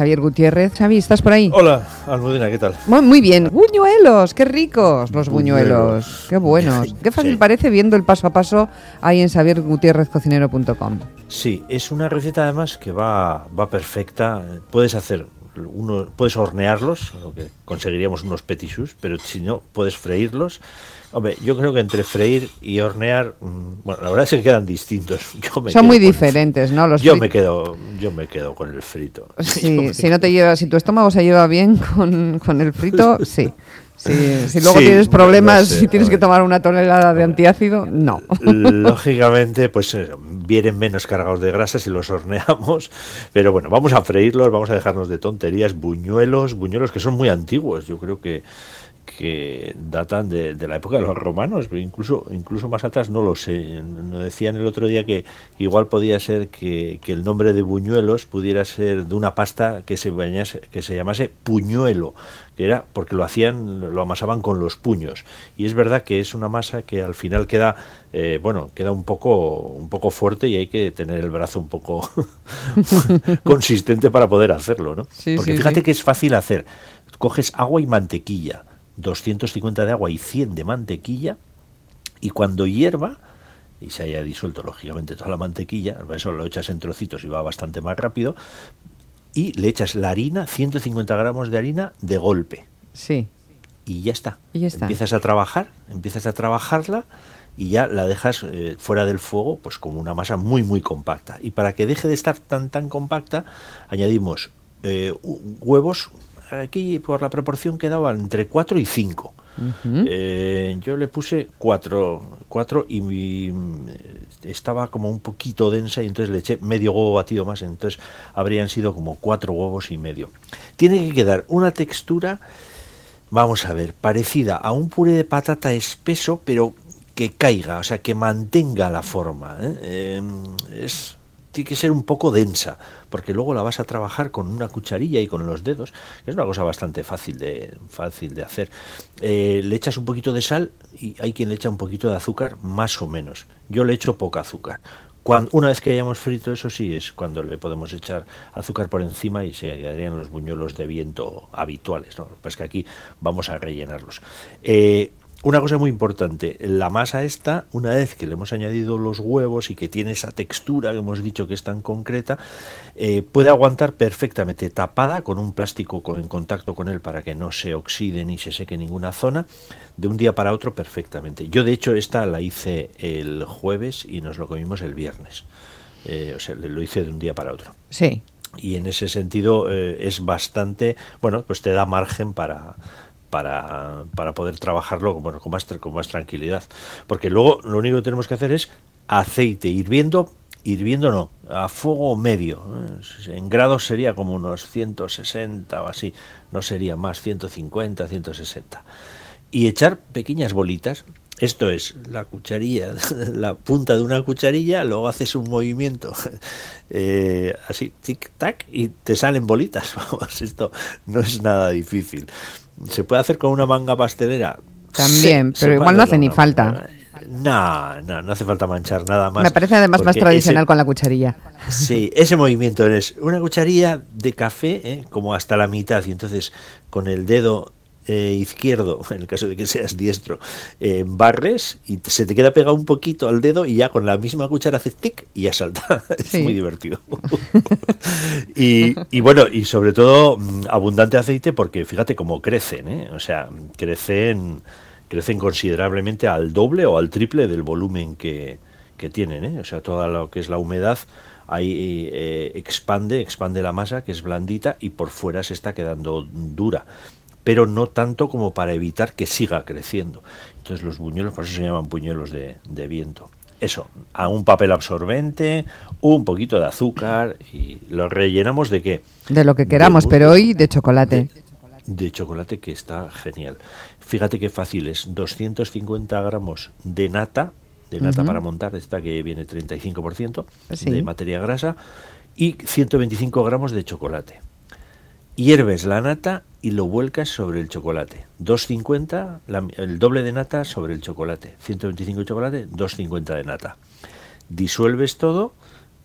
Xavier Gutiérrez. Xavi, ¿estás por ahí? Hola, Almudena, ¿qué tal? Muy, muy bien. Buñuelos, qué ricos los buñuelos. Qué buenos. Qué fácil Sí. parece viendo el paso a paso ahí en xaviergutierrezcocinero.com. Sí, es una receta además que va, va perfecta. Puedes hacer uno, puedes hornearlos, lo que conseguiríamos unos petisus, pero si no, puedes freírlos. Hombre, yo creo que entre freír y hornear, mm, bueno, la verdad es que quedan distintos. Yo me Son muy el- diferentes, ¿no? Los Yo me quedo, yo me quedo con el frito. Sí, si no te lleva, si tu estómago se lleva bien con, con el frito, sí. Sí, si luego Sí, tienes no problemas, sé, si tienes que tomar una tonelada de antiácido, no. Lógicamente, pues eh, vienen menos cargados de grasa si los horneamos, pero bueno, vamos a freírlos, vamos a dejarnos de tonterías, buñuelos, buñuelos que son muy antiguos, yo creo que que datan de, de la época de los romanos, pero incluso incluso más atrás no lo sé. Nos decían el otro día que igual podía ser que, que el nombre de buñuelos pudiera ser de una pasta que se bañase- que se llamase puñuelo, que era porque lo hacían, lo amasaban con los puños. Y es verdad que es una masa que al final queda, eh, bueno, queda un poco, un poco fuerte y hay que tener el brazo un poco consistente para poder hacerlo, ¿no? Sí, porque sí, fíjate sí. que es fácil hacer. Coges agua y mantequilla, 250 de agua y 100 de mantequilla, y cuando hierva y se haya disuelto lógicamente toda la mantequilla, eso lo echas en trocitos y va bastante más rápido, y le echas la harina, 150 gramos de harina de golpe, Sí. y ya está. Y ya está. Empiezas a trabajar, empiezas a trabajarla y ya la dejas eh, fuera del fuego, pues como una masa muy muy compacta. Y para que deje de estar tan tan compacta, añadimos eh, hu- huevos. Aquí por la proporción quedaba entre 4 y 5. Ujú. Eh, yo le puse 4 cuatro y mi- estaba como un poquito densa y entonces le eché medio huevo batido más, entonces habrían sido como 4 huevos y medio. Tiene que quedar una textura vamos a ver, parecida a un puré de patata espeso, pero que caiga, o sea, que mantenga la forma. ¿eh? Eh, es, tiene que ser un poco densa, porque luego la vas a trabajar con una cucharilla y con los dedos, que es una cosa bastante fácil de, fácil de hacer. Eh, le echas un poquito de sal y hay quien le echa un poquito de azúcar, más o menos. Yo le echo poca azúcar. Cuando, una vez que hayamos frito, eso sí, es cuando le podemos echar azúcar por encima y se quedarían los buñuelos de viento habituales. ¿no? Pues que aquí vamos a rellenarlos. Eh, una cosa muy importante, la masa esta, una vez que le hemos añadido los huevos y que tiene esa textura que hemos dicho que es tan concreta, eh, puede aguantar perfectamente tapada con un plástico con- en contacto con él para que no se oxide ni se seque ninguna zona, de un día para otro perfectamente. Yo de hecho esta la hice el jueves y nos lo comimos el viernes. Eh, o sea, lo hice de un día para otro Sí. y en ese sentido eh, es bastante bueno pues te da margen para para, para poder trabajarlo bueno, con, más, con más tranquilidad. Porque luego lo único que tenemos que hacer es aceite hirviendo, hirviendo no, a fuego medio. ¿eh? En grados sería como unos 160 o así, no sería más, 150, 160. Y echar pequeñas bolitas. Esto es la cucharilla, la punta de una cucharilla, luego haces un movimiento eh, así, tic-tac, y te salen bolitas. Vamos, esto no es nada difícil. ¿Se puede hacer con una manga pastelera? También, Sí, pero igual no hace ni falta. No, no, no hace falta manchar nada más. Me parece además más tradicional ese- con la cucharilla. Sí, ese movimiento es una cucharilla de café, ¿eh? como hasta la mitad, y entonces con el dedo eh, izquierdo, en el caso de que seas diestro, eh, barres y te- se te queda pegado un poquito al dedo y ya con la misma cuchara haces tic y ya salta. Es muy divertido. y, y bueno, y sobre todo mm, abundante aceite porque fíjate cómo crecen, ¿eh? o sea, crecen, crecen considerablemente al doble o al triple del volumen que, que tienen, ¿eh? o sea, toda lo que es la humedad ahí eh, expande, expande la masa que es blandita y por fuera se está quedando dura, pero no tanto como para evitar que siga creciendo. Entonces los buñuelos, por eso se llaman buñuelos de, de viento. Eso, a un papel absorbente, un poquito de azúcar y lo rellenamos de qué? De lo que queramos, pero hoy de chocolate. de chocolate que está genial. Fíjate qué fácil es, 250 gramos de nata, de nata para montar, esta que viene 35% Sí. de materia grasa, y 125 gramos de chocolate. Hierves la nata y lo vuelcas sobre el chocolate. 250, la- el doble de nata sobre el chocolate. 125 de chocolate, 250 de nata. Disuelves todo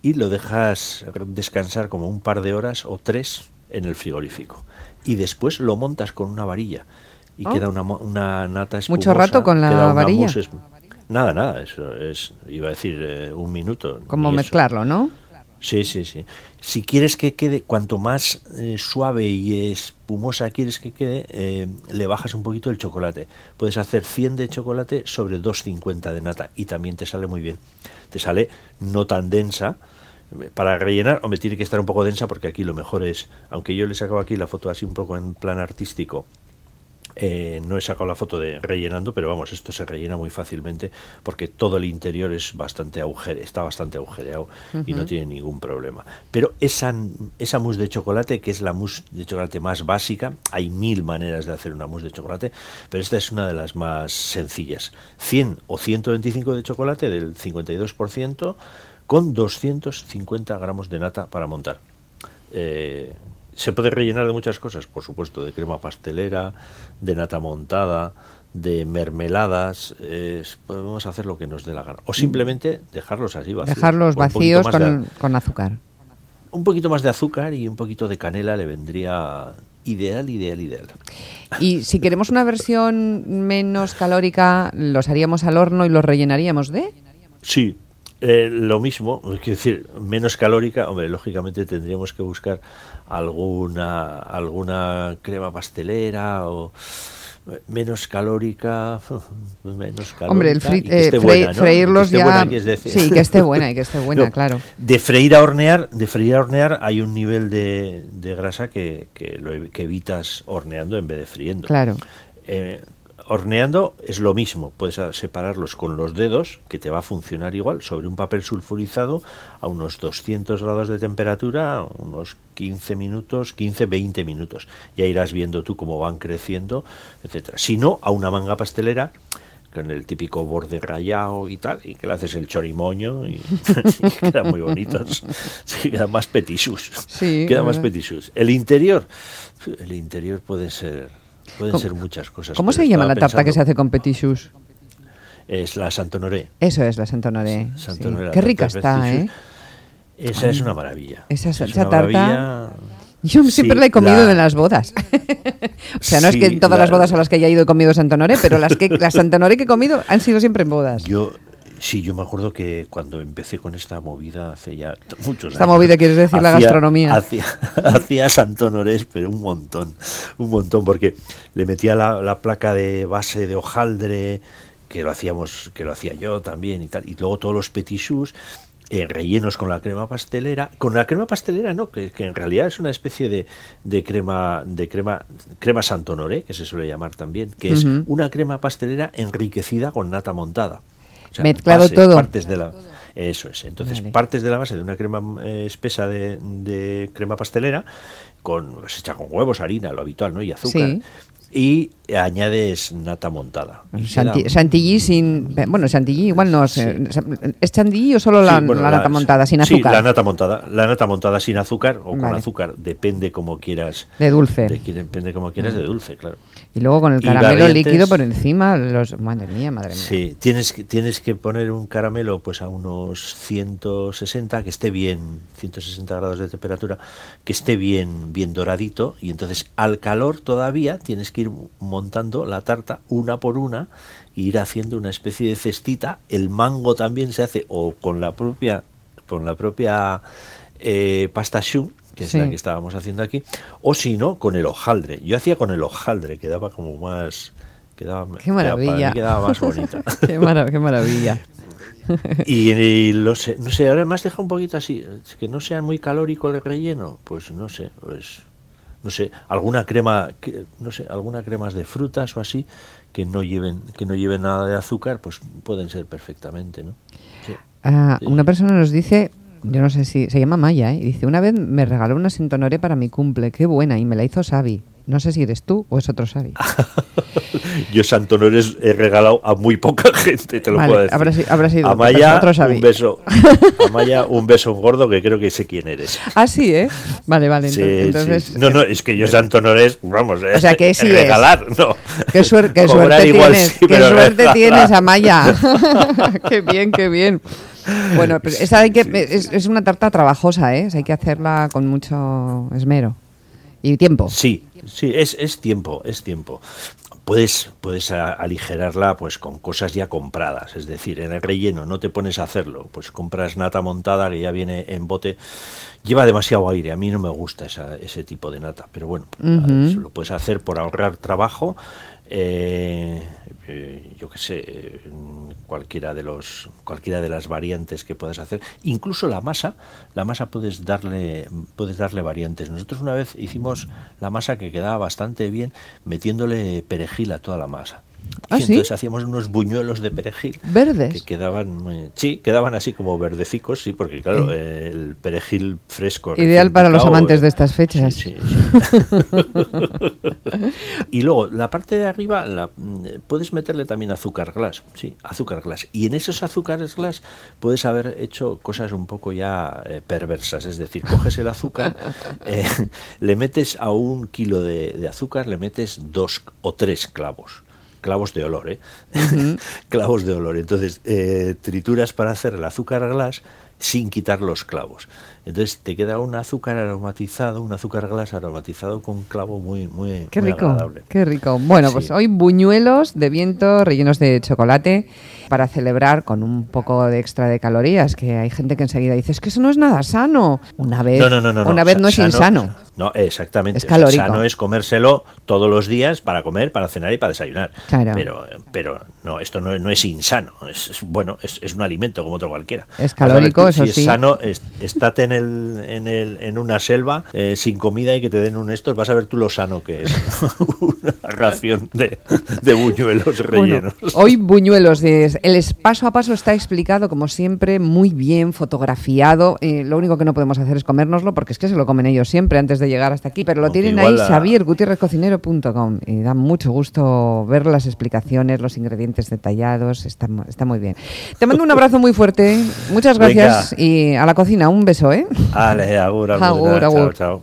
y lo dejas descansar como un par de horas o tres en el frigorífico. Y después lo montas con una varilla y Oh. queda una, una nata espumosa. Mucho rato con la varilla. Nada, nada, eso es, iba a decir eh, un minuto. Como ni eso. mezclarlo, ¿no? Sí, sí, sí. Si quieres que quede, cuanto más eh, suave y espumosa quieres que quede, eh, le bajas un poquito el chocolate. Puedes hacer 100 de chocolate sobre 250 de nata y también te sale muy bien. Te sale no tan densa. Para rellenar, hombre, tiene que estar un poco densa porque aquí lo mejor es, aunque yo le sacaba aquí la foto así un poco en plan artístico, eh, no he sacado la foto de rellenando, pero vamos, esto se rellena muy fácilmente porque todo el interior es bastante agujere, está bastante agujereado y no tiene ningún problema. Pero esa, esa mousse de chocolate, que es la mousse de chocolate más básica, hay mil maneras de hacer una mousse de chocolate, pero esta es una de las más sencillas. 100 o 125 de chocolate del 52% con 250 gramos de nata para montar. Eh, se puede rellenar de muchas cosas, por supuesto, de crema pastelera, de nata montada, de mermeladas. podemos hacer lo que nos dé la gana. O simplemente dejarlos así vacíos. Dejarlos vacíos con, de- con azúcar. un poquito más de azúcar y un poquito de canela le vendría ideal, ideal, ideal. Y si queremos una versión menos calórica, los haríamos al horno y los rellenaríamos de. Sí, eh, lo mismo, es decir, menos calórica, hombre, lógicamente tendríamos que buscar alguna alguna crema pastelera o menos calórica, menos calórica. Hombre, el y fri- que eh, esté frei- buena, ¿no? freírlos Que esté ya. buena, decir. Sí, que esté buena y que esté buena, No, claro. De freír a hornear, de freír a hornear hay un nivel de, de grasa que, que, lo, que evitas horneando en vez de friendo. Claro. Eh, horneando es lo mismo, puedes separarlos con los dedos, que te va a funcionar igual, sobre un papel sulfurizado a unos 200 grados de temperatura, unos 15 minutos, 15-20 minutos. Ya irás viendo tú cómo van creciendo, etcétera. Si no, a una manga pastelera con el típico borde rayado y tal, y que le haces el chorimoño y, y quedan muy bonitos. Sí, quedan más petisus. Sí, quedan más petisus. El interior, el interior puede ser pueden ¿Cómo- ser muchas cosas. ¿Cómo se llama la tarta que se hace con petit chus? Es la Santonoré. Eso es la Santonoré. sí. Santonoré, la Qué rica está, ¿eh? Esa es una maravilla. Esa- es esa una tarta- maravilla. Yo siempre Sí, la he comido la- en las bodas. o sea, no es que en todas la- las bodas a las que haya ido he comido Santonoré, pero las que las Santonoré que he comido han sido siempre en bodas. Yo, sí, yo me acuerdo que cuando empecé con esta movida hace ya muchos Esta años. movida, quieres decir, la gastronomía. Hacía, hacía Santonorés, pero un montón, un montón, porque le metía la, la placa de base de hojaldre, que lo hacíamos, que lo hacía yo también y tal, y luego todos los petit choux, eh, rellenos con la crema pastelera, con la crema pastelera no, que, que en realidad es una especie de, de crema, de crema, crema Santonoré, que se suele llamar también, que es una crema pastelera enriquecida con nata montada. Mezclado todo. Partes de la, eso es. Entonces, Vale. partes de la base de una crema eh, espesa de, de crema pastelera, con, pues, hecha con huevos, harina, lo habitual, ¿no? Y azúcar. Sí. Y añades nata montada. Queda- chantilly sin. Bueno, chantilly igual no. sé. ¿Es chantilly o solo la, Sí, bueno, la nata montada, sin sí, azúcar? la nata montada. La nata montada sin azúcar o con Vale. azúcar, depende como quieras. De dulce. de- depende como quieras de dulce, claro. Y luego con el caramelo líquido por encima. Los... Madre mía, madre mía. Sí, tienes que, tienes que poner un caramelo pues a unos 160, que esté bien, 160 grados de temperatura, que esté bien, bien doradito, y entonces al calor todavía tienes que ir montando la tarta una por una, e ir haciendo una especie de cestita. El mango también se hace o con la propia, con la propia eh, pasta choux, que es Sí. la que estábamos haciendo aquí, o si no, con el hojaldre. Yo hacía con el hojaldre, quedaba como más... Quedaba, Qué maravilla. quedaba más bonita. qué, mara- qué maravilla. Y, y lo sé, no sé, ahora me has dejado un poquito así, que no sea muy calórico el relleno, pues no sé, pues no sé, alguna crema, que- no sé, algunas cremas de frutas o así que no lleven que no lleven nada de azúcar, pues pueden ser perfectamente, ¿no? Sí. Ah, Sí. una persona nos dice, yo no sé si se llama Maya, ¿eh? y dice, una vez me regaló una Sintonoré para mi cumple, qué buena, y me la hizo Xavi. No sé si eres tú o es otro Xavi. Yo Santonores he regalado a muy poca gente, te lo Vale, puedo decir. habrá si- habrá sido a otro- Xavi. un beso. A Maya, un beso gordo que creo que sé quién eres. Ah, sí, ¿eh? Vale, vale. Sí, entonces, sí. No, no, es que yo Santonores, vamos, O sea, que sí es. regalar, no. Qué, suer- qué suerte igual tienes, sí, qué pero suerte regalar. tienes, Amaya. qué bien, qué bien. Bueno, pues esa hay que, es, es una tarta trabajosa, ¿eh? O sea, hay que hacerla con mucho esmero. Y tiempo. Sí, sí, es, es tiempo, es tiempo. Puedes, puedes aligerarla pues con cosas ya compradas, es decir, en el relleno no te pones a hacerlo, pues compras nata montada que ya viene en bote, lleva demasiado aire, a mí no me gusta ese tipo de nata, pero bueno, lo puedes hacer por ahorrar trabajo, eh, eh, yo qué sé, cualquiera de los cualquiera de las variantes que puedas hacer, incluso la masa, la masa puedes darle puedes darle variantes. Nosotros una vez hicimos la masa que quedaba bastante bien metiéndole perejil a toda la masa. ¿Ah, entonces hacíamos unos buñuelos de perejil. ¿Verdes? Que quedaban, sí, quedaban así como verdecicos, sí, porque claro, el perejil fresco. Ideal para los amantes de estas fechas. Sí, y luego, la parte de arriba, la, puedes meterle también azúcar glass, sí, azúcar glass. Y en esos azúcares glass puedes haber hecho cosas un poco ya eh, perversas, es decir, coges el azúcar, eh, le metes a un kilo de azúcar, le metes dos o tres clavos clavos de olor, ¿eh? clavos de olor. Entonces, eh, trituras para hacer el azúcar glass sin quitar los clavos. Entonces te queda un azúcar aromatizado, un azúcar glass aromatizado con clavo muy, muy, qué rico, agradable. Qué rico. Bueno, pues hoy buñuelos de viento rellenos de chocolate para celebrar con un poco de extra de calorías, que hay gente que enseguida dice, es que eso no es nada sano. Una vez no, no, no, una vez no es insano. No, exactamente. Es calórico. Sano es comérselo todos los días para comer, para cenar y para desayunar. Claro. Pero, pero no, esto no, no es insano. Es, bueno, es, es, un alimento como otro cualquiera. Es calórico, eso si sí. es sano, estate en, el, en, el, en una selva eh, sin comida y que te den un estos, vas a ver tú lo sano que es. una ración de, de buñuelos rellenos. hoy buñuelos, el paso a paso está explicado como siempre, muy bien fotografiado. Eh, lo único que no podemos hacer es comérnoslo porque es que se lo comen ellos siempre antes de llegar hasta aquí, pero lo tienen ahí, la... xaviergutierrezcocinero.com y da mucho gusto ver las explicaciones, los ingredientes detallados, está, está muy bien. Te mando un abrazo muy fuerte, muchas gracias y a la cocina, un beso, ¿eh? Ale, agur, agur, agur, agur. Chao, chao.